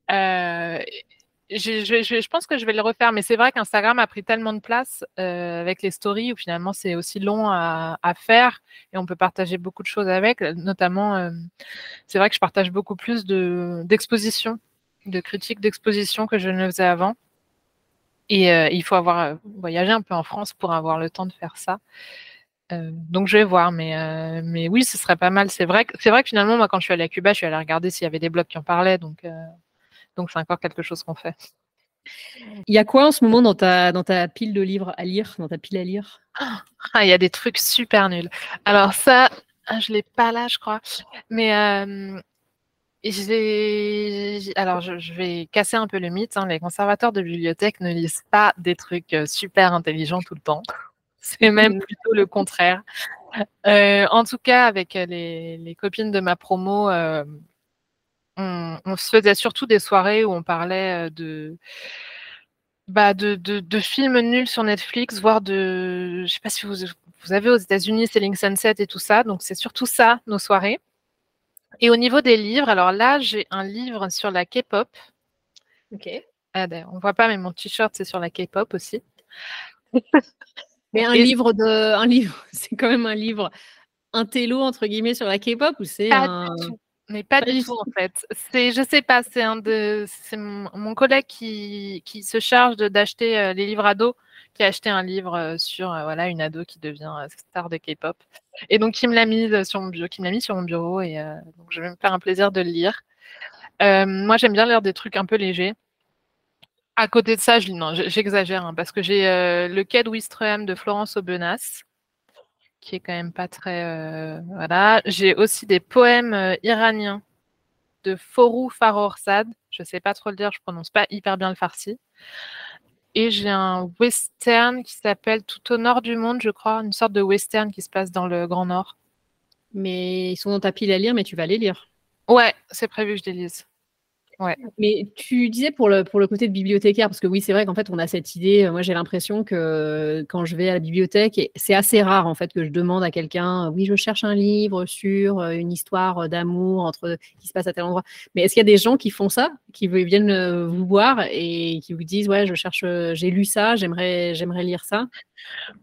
Euh, je, pense que je vais le refaire, mais c'est vrai qu'Instagram a pris tellement de place euh, avec les stories où finalement c'est aussi long à, faire et on peut partager beaucoup de choses avec. Notamment, euh, c'est vrai que je partage beaucoup plus d'expositions, de, critiques d'expositions que je ne faisais avant. Et euh, il faut avoir voyagé un peu en France pour avoir le temps de faire ça. donc je vais voir, mais, mais oui, ce serait pas mal. C'est vrai, que, vrai que finalement, moi, quand je suis allée à Cuba, je suis allée regarder s'il y avait des blogs qui en parlaient. Donc donc, c'est encore quelque chose qu'on fait. Il y a quoi en ce moment dans ta, dans ta pile de livres à lire, dans ta pile à lire? Ah, Il y a des trucs super nuls. Alors ça, ah, je ne l'ai pas là, je crois. Mais euh, alors je, vais casser un peu le mythe. Hein. Les conservateurs de bibliothèque ne lisent pas des trucs euh, super intelligents tout le temps. C'est même mmh. plutôt le contraire. Euh, en tout cas, avec les, les, copines de ma promo, on, se faisait surtout des soirées où on parlait de, bah de, de, films nuls sur Netflix, voire de, je sais pas si vous, vous avez aux États-Unis Selling Sunset et tout ça, donc c'est surtout ça nos soirées. Et au niveau des livres, alors là j'ai un livre sur la K-pop. Ok. Ah, d'ailleurs, on voit pas, mais mon t-shirt, c'est sur la K-pop aussi. mais un Et- livre de, un livre, c'est quand même un livre intello entre guillemets sur la K-pop ou c'est Pas un. du tout. Mais pas, Pas du tout, en fait. C'est, je sais pas, c'est un de, c'est mon, mon collègue qui, qui se charge de- d'acheter euh, les livres ados, qui a acheté un livre euh, sur euh, voilà une ado qui devient star de K-pop. Et donc qui me l'a mis sur mon bureau, qui me l'a mis sur mon bureau et donc je vais me faire un plaisir de le lire. Moi, j'aime bien lire des trucs un peu légers. À côté de ça, je non, j'exagère, hein, parce que j'ai le Quai de Ouistreham de Florence Aubenas, qui est quand même pas très. euh, voilà. J'ai aussi des poèmes euh, iraniens de Forou Farrokhzad. Je sais pas trop le dire, je prononce pas hyper bien le farsi. Et j'ai un western qui s'appelle Tout au nord du monde, je crois, une sorte de western qui se passe dans le Grand Nord. Mais ils sont dans ta pile à lire, mais tu vas les lire. Ouais, c'est prévu que je les lise. Mais tu disais pour le, pour le côté de bibliothécaire, parce que oui, c'est vrai qu'en fait, on a cette idée. euh, Moi, j'ai l'impression que quand je vais à la bibliothèque, c'est assez rare en fait que je demande à quelqu'un, euh, oui, je cherche un livre sur euh, une histoire euh, d'amour entre qui se passe à tel endroit. Mais est-ce qu'il y a des gens qui font ça, qui viennent euh, vous voir et qui vous disent, ouais, je cherche, euh, j'ai lu ça, j'aimerais, j'aimerais lire ça?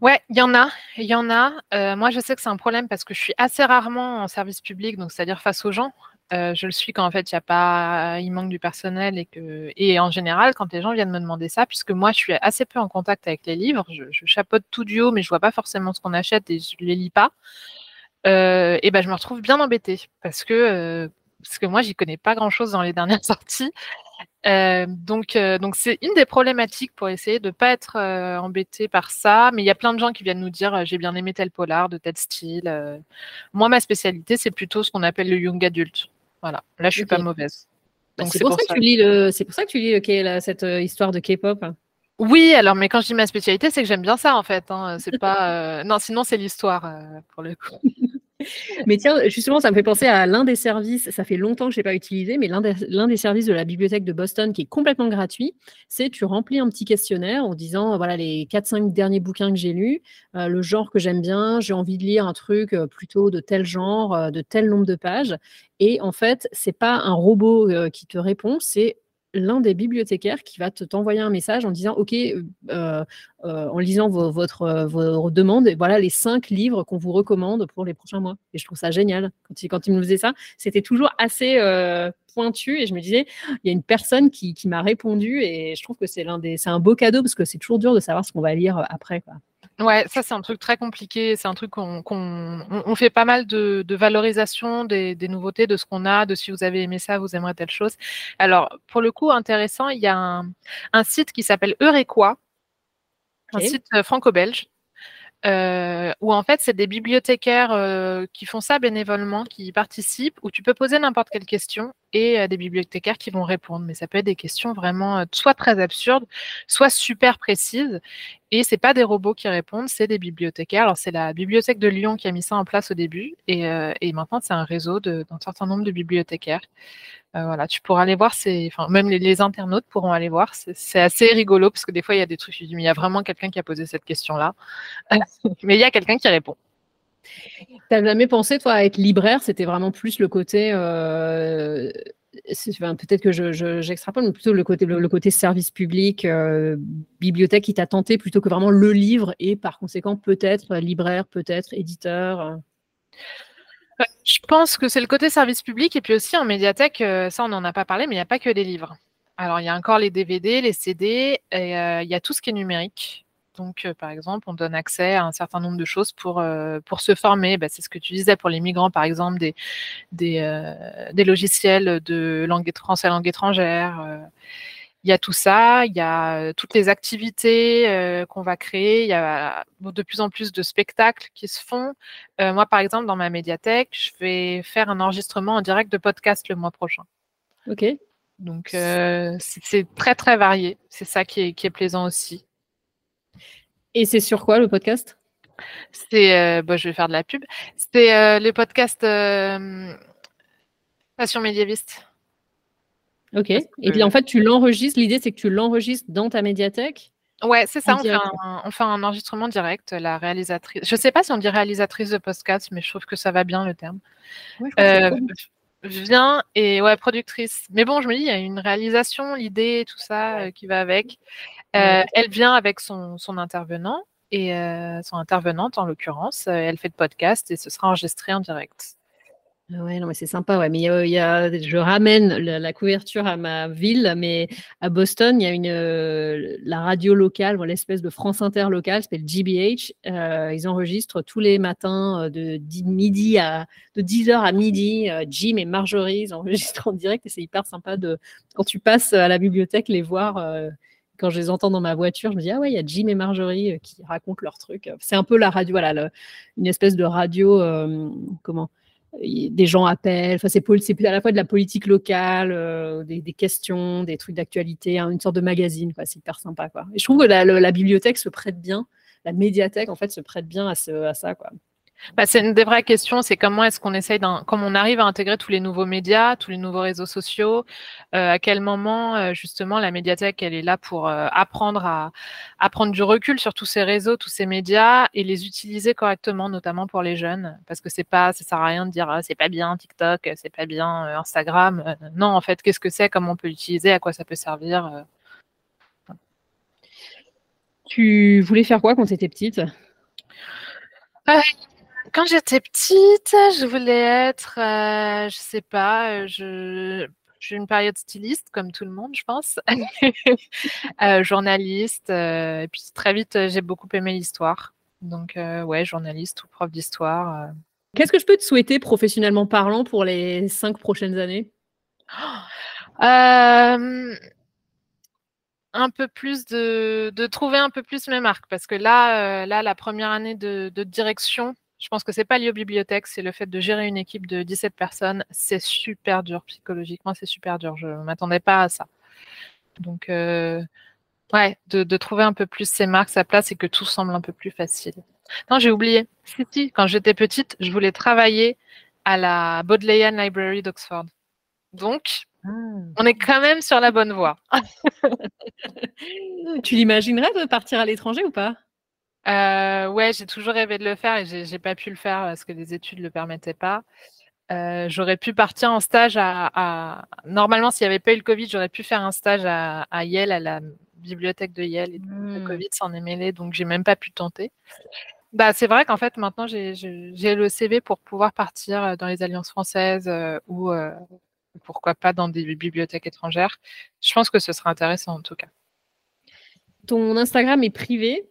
Ouais, il y en a, il y en a. Euh, moi, je sais que c'est un problème parce que je suis assez rarement en service public, donc c'est-à-dire face aux gens. Euh, je le suis quand en fait il y a pas, il manque du personnel et que, et en général quand les gens viennent me demander ça, puisque moi je suis assez peu en contact avec les livres, je, chapeaute tout du haut, mais je vois pas forcément ce qu'on achète et je les lis pas. Euh, et ben je me retrouve bien embêtée parce que euh, parce que moi j'y connais pas grand chose dans les dernières sorties. Euh, donc, donc c'est une des problématiques pour essayer de ne pas être euh, embêté par ça. Mais il y a plein de gens qui viennent nous dire j'ai bien aimé tel polar de tel style. Moi, ma spécialité, c'est plutôt ce qu'on appelle le young adulte. Voilà. Là, je suis pas mauvaise. Bah, c'est pour, ça que tu lis le, c'est pour ça que tu lis le la- cette euh, histoire de K-pop. Oui, alors, mais quand je dis ma spécialité, c'est que j'aime bien ça en fait. hein. C'est pas. euh, Non, sinon c'est l'histoire euh, pour le coup. Mais tiens, justement, ça me fait penser à l'un des services, ça fait longtemps que je n'ai pas utilisé, mais l'un des, services de la bibliothèque de Boston qui est complètement gratuit, c'est tu remplis un petit questionnaire en disant, voilà, les 4-5 derniers bouquins que j'ai lus, euh, le genre que j'aime bien, j'ai envie de lire un truc euh, plutôt de tel genre, euh, de tel nombre de pages. Et en fait, c'est pas un robot qui te répond, c'est l'un des bibliothécaires qui va te t'envoyer un message en disant OK, euh, euh, en lisant vos, votre, euh, demandes, voilà les cinq livres qu'on vous recommande pour les prochains mois. Et je trouve ça génial. Quand il, quand il me faisait ça, c'était toujours assez pointu et je me disais, il y a une personne qui, m'a répondu et je trouve que c'est l'un des, c'est un beau cadeau parce que c'est toujours dur de savoir ce qu'on va lire après. Ouais, ça c'est un truc très compliqué. C'est un truc qu'on qu'on- on, on fait pas mal de, de valorisation des, des nouveautés, de ce qu'on a, de si vous avez aimé ça, vous aimerez telle chose. Alors, pour le coup, intéressant, il y a un, un site qui s'appelle Eurequois, un Ok. site euh, franco-belge, euh, où en fait c'est des bibliothécaires euh, qui font ça bénévolement, qui y participent, où tu peux poser n'importe quelle question et euh, des bibliothécaires qui vont répondre. Mais ça peut être des questions vraiment euh, soit très absurdes, soit super précises. Et c'est pas des robots qui répondent, c'est des bibliothécaires. Alors c'est la bibliothèque de Lyon qui a mis ça en place au début, et, euh, et maintenant c'est un réseau d'un certain nombre de bibliothécaires. Voilà, tu pourras aller voir, enfin même les, les internautes pourront aller voir. C'est assez rigolo parce que des fois il y a des trucs, je dis mais il y a vraiment quelqu'un qui a posé cette question-là, mais il y a quelqu'un qui répond. T'as jamais pensé, toi, à être libraire? C'était vraiment plus le côté. euh, Peut-être que je- je- j'extrapole, mais plutôt le côté, le, côté service public, euh, bibliothèque qui t'a tenté plutôt que vraiment le livre et par conséquent peut-être libraire, peut-être éditeur. euh? Je pense que c'est le côté service public et puis aussi en médiathèque, euh, ça on n'en a pas parlé, mais il n'y a pas que des livres. Alors il y a encore les DVD, les CD, euh, il y a tout ce qui est numérique. Donc euh, par exemple, on donne accès à un certain nombre de choses pour, euh, pour se former. Bah, c'est ce que tu disais pour les migrants, par exemple, des, des, euh, des logiciels de langue français langue étrangère. il y a tout ça, il y a toutes les activités euh, qu'on va créer, il y a de plus en plus de spectacles qui se font. Euh, moi, par exemple, dans ma médiathèque, je vais faire un enregistrement en direct de podcast le mois prochain. Ok. Donc, euh, c'est c'est très, très varié. C'est ça qui est, qui est plaisant aussi. Et c'est sur quoi le podcast? C'est, euh, bah, je vais faire de la pub. C'est euh, les podcasts euh, Passion médiéviste. Ok. Et puis en fait, tu l'enregistres. L'idée, c'est que tu l'enregistres dans ta médiathèque. Ouais, c'est ça. On fait, un, on fait un enregistrement direct. La réalisatrice. Je sais pas si on dit réalisatrice de podcast, mais je trouve que ça va bien le terme. Ouais, Euh. Vient et ouais, productrice. Mais bon, je me dis, il y a une réalisation, l'idée, tout ça euh, qui va avec. Euh, elle vient avec son, son intervenant et son intervenante en l'occurrence. elle fait le podcast et ce sera enregistré en direct. Ah ouais, non, mais c'est sympa, ouais. Mais y a, je ramène la, couverture à ma ville, mais à Boston, il y a une, euh, la radio locale, l'espèce de France Inter locale, s'appelle GBH. Euh, ils enregistrent tous les matins euh, de, midi à, de 10h à midi. Jim et Marjorie, ils enregistrent en direct et c'est hyper sympa de, quand tu passes à la bibliothèque, les voir. quand je les entends dans ma voiture, je me dis, ah ouais, il y a Jim et Marjorie qui racontent leurs trucs. C'est un peu la radio, voilà, une espèce de radio, comment des gens appellent. Enfin, c'est à la fois de la politique locale, euh, des, questions, des trucs d'actualité, hein, une sorte de magazine. C'est hyper sympa. Quoi. Et je trouve que la, bibliothèque se prête bien, la médiathèque en fait se prête bien à, à ça. Quoi. Bah, c'est une des vraies questions, c'est comment est-ce qu'on essaye, comment on arrive à intégrer tous les nouveaux médias, tous les nouveaux réseaux sociaux, euh, à quel moment euh, justement la médiathèque elle est là pour euh, apprendre à, à, prendre du recul sur tous ces réseaux, tous ces médias et les utiliser correctement, notamment pour les jeunes, parce que c'est pas, ça sert à rien de dire ah, c'est pas bien TikTok, c'est pas bien Instagram. non, en fait, qu'est-ce que c'est, comment on peut l'utiliser, à quoi ça peut servir. Tu voulais faire quoi quand tu étais petite quand j'étais petite, je voulais être, euh, je sais pas, euh, je, j'ai une période styliste comme tout le monde, je pense, euh, journaliste, et puis très vite j'ai beaucoup aimé l'histoire. Donc ouais, journaliste ou prof d'histoire. Qu'est-ce que je peux te souhaiter professionnellement parlant pour les cinq prochaines années? Un peu plus de, de, trouver un peu plus mes marques parce que là, là la première année de, de direction je pense que c'est pas lié aux bibliothèques, c'est le fait de gérer une équipe de 17 personnes. C'est super dur psychologiquement, c'est super dur. Je ne m'attendais pas à ça. Donc, euh, ouais, de, trouver un peu plus ses marques, sa place et que tout semble un peu plus facile. Non, j'ai oublié. Si, quand j'étais petite, je voulais travailler à la Bodleian Library d'Oxford. Donc, ah. on est quand même sur la bonne voie. tu l'imaginerais de partir à l'étranger ou pas? Euh, ouais, j'ai toujours rêvé de le faire et j'ai pas pu le faire parce que les études ne le permettaient pas. Euh, j'aurais pu partir en stage à, normalement s'il n'y avait pas eu le Covid, j'aurais pu faire un stage à, Yale, à la bibliothèque de Yale. Et Le mmh. Covid s'en est mêlé, donc j'ai même pas pu tenter. Bah, c'est vrai qu'en fait maintenant j'ai le CV pour pouvoir partir euh, dans les alliances françaises ou pourquoi pas dans des bibliothèques étrangères. Je pense que ce sera intéressant en tout cas. Ton Instagram est privé,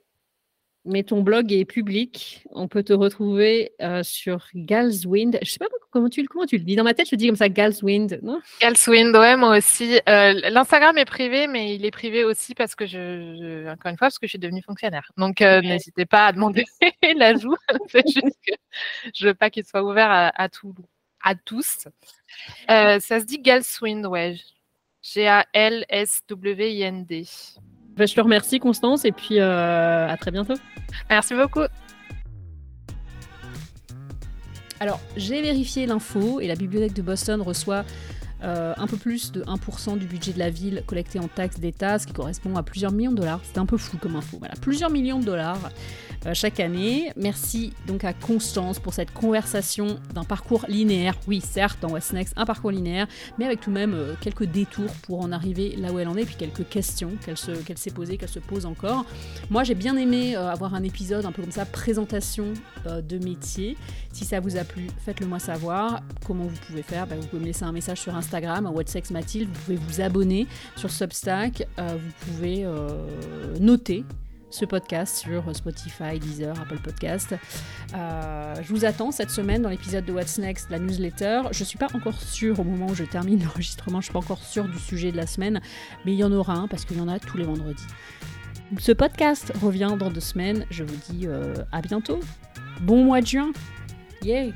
mais ton blog est public. On peut te retrouver euh, sur Galswind. Je sais pas comment tu, comment tu le dis? Dans ma tête, je dis comme ça Galswind, non? Galswind, ouais, moi aussi. Euh, L'Instagram est privé, mais il est privé aussi parce que je, encore une fois, parce que je suis devenue fonctionnaire. Donc, euh, n'hésitez pas à demander l'ajout. C'est juste que je veux pas qu'il soit ouvert à, à, à tous. ça se dit Galswind, ouais. G-A-L-S-W-I-N-D. Bah, je te remercie, Constance, et puis euh, à très bientôt. Merci beaucoup. Alors, j'ai vérifié l'info et la bibliothèque de Boston reçoit euh, un peu plus de 1% du budget de la ville collecté en taxes d'État, ce qui correspond à plusieurs millions de dollars. C'est un peu fou comme info. Voilà, plusieurs millions de dollars euh, chaque année. Merci donc à Constance pour cette conversation d'un parcours linéaire. Oui, certes, dans What's Next, un parcours linéaire, mais avec tout de même euh, quelques détours pour en arriver là où elle en est, puis quelques questions qu'elle s'est posées, qu'elle se pose encore. Moi, j'ai bien aimé avoir un épisode un peu comme ça, présentation de métier. Si ça vous a plu, faites-le moi savoir. Comment vous pouvez faire? Bah, Vous pouvez me laisser un message sur Instagram, à What's Next Mathilde. Vous pouvez vous abonner sur Substack. vous pouvez noter ce podcast sur Spotify, Deezer, Apple Podcast. Euh, je vous attends cette semaine dans l'épisode de What's Next, la newsletter. Je ne suis pas encore sûre au moment où je termine l'enregistrement, je ne suis pas encore sûre du sujet de la semaine, mais il y en aura un parce qu'il y en a tous les vendredis. Ce podcast revient dans deux semaines. Je vous dis euh, à bientôt. Bon mois de juin. Yay!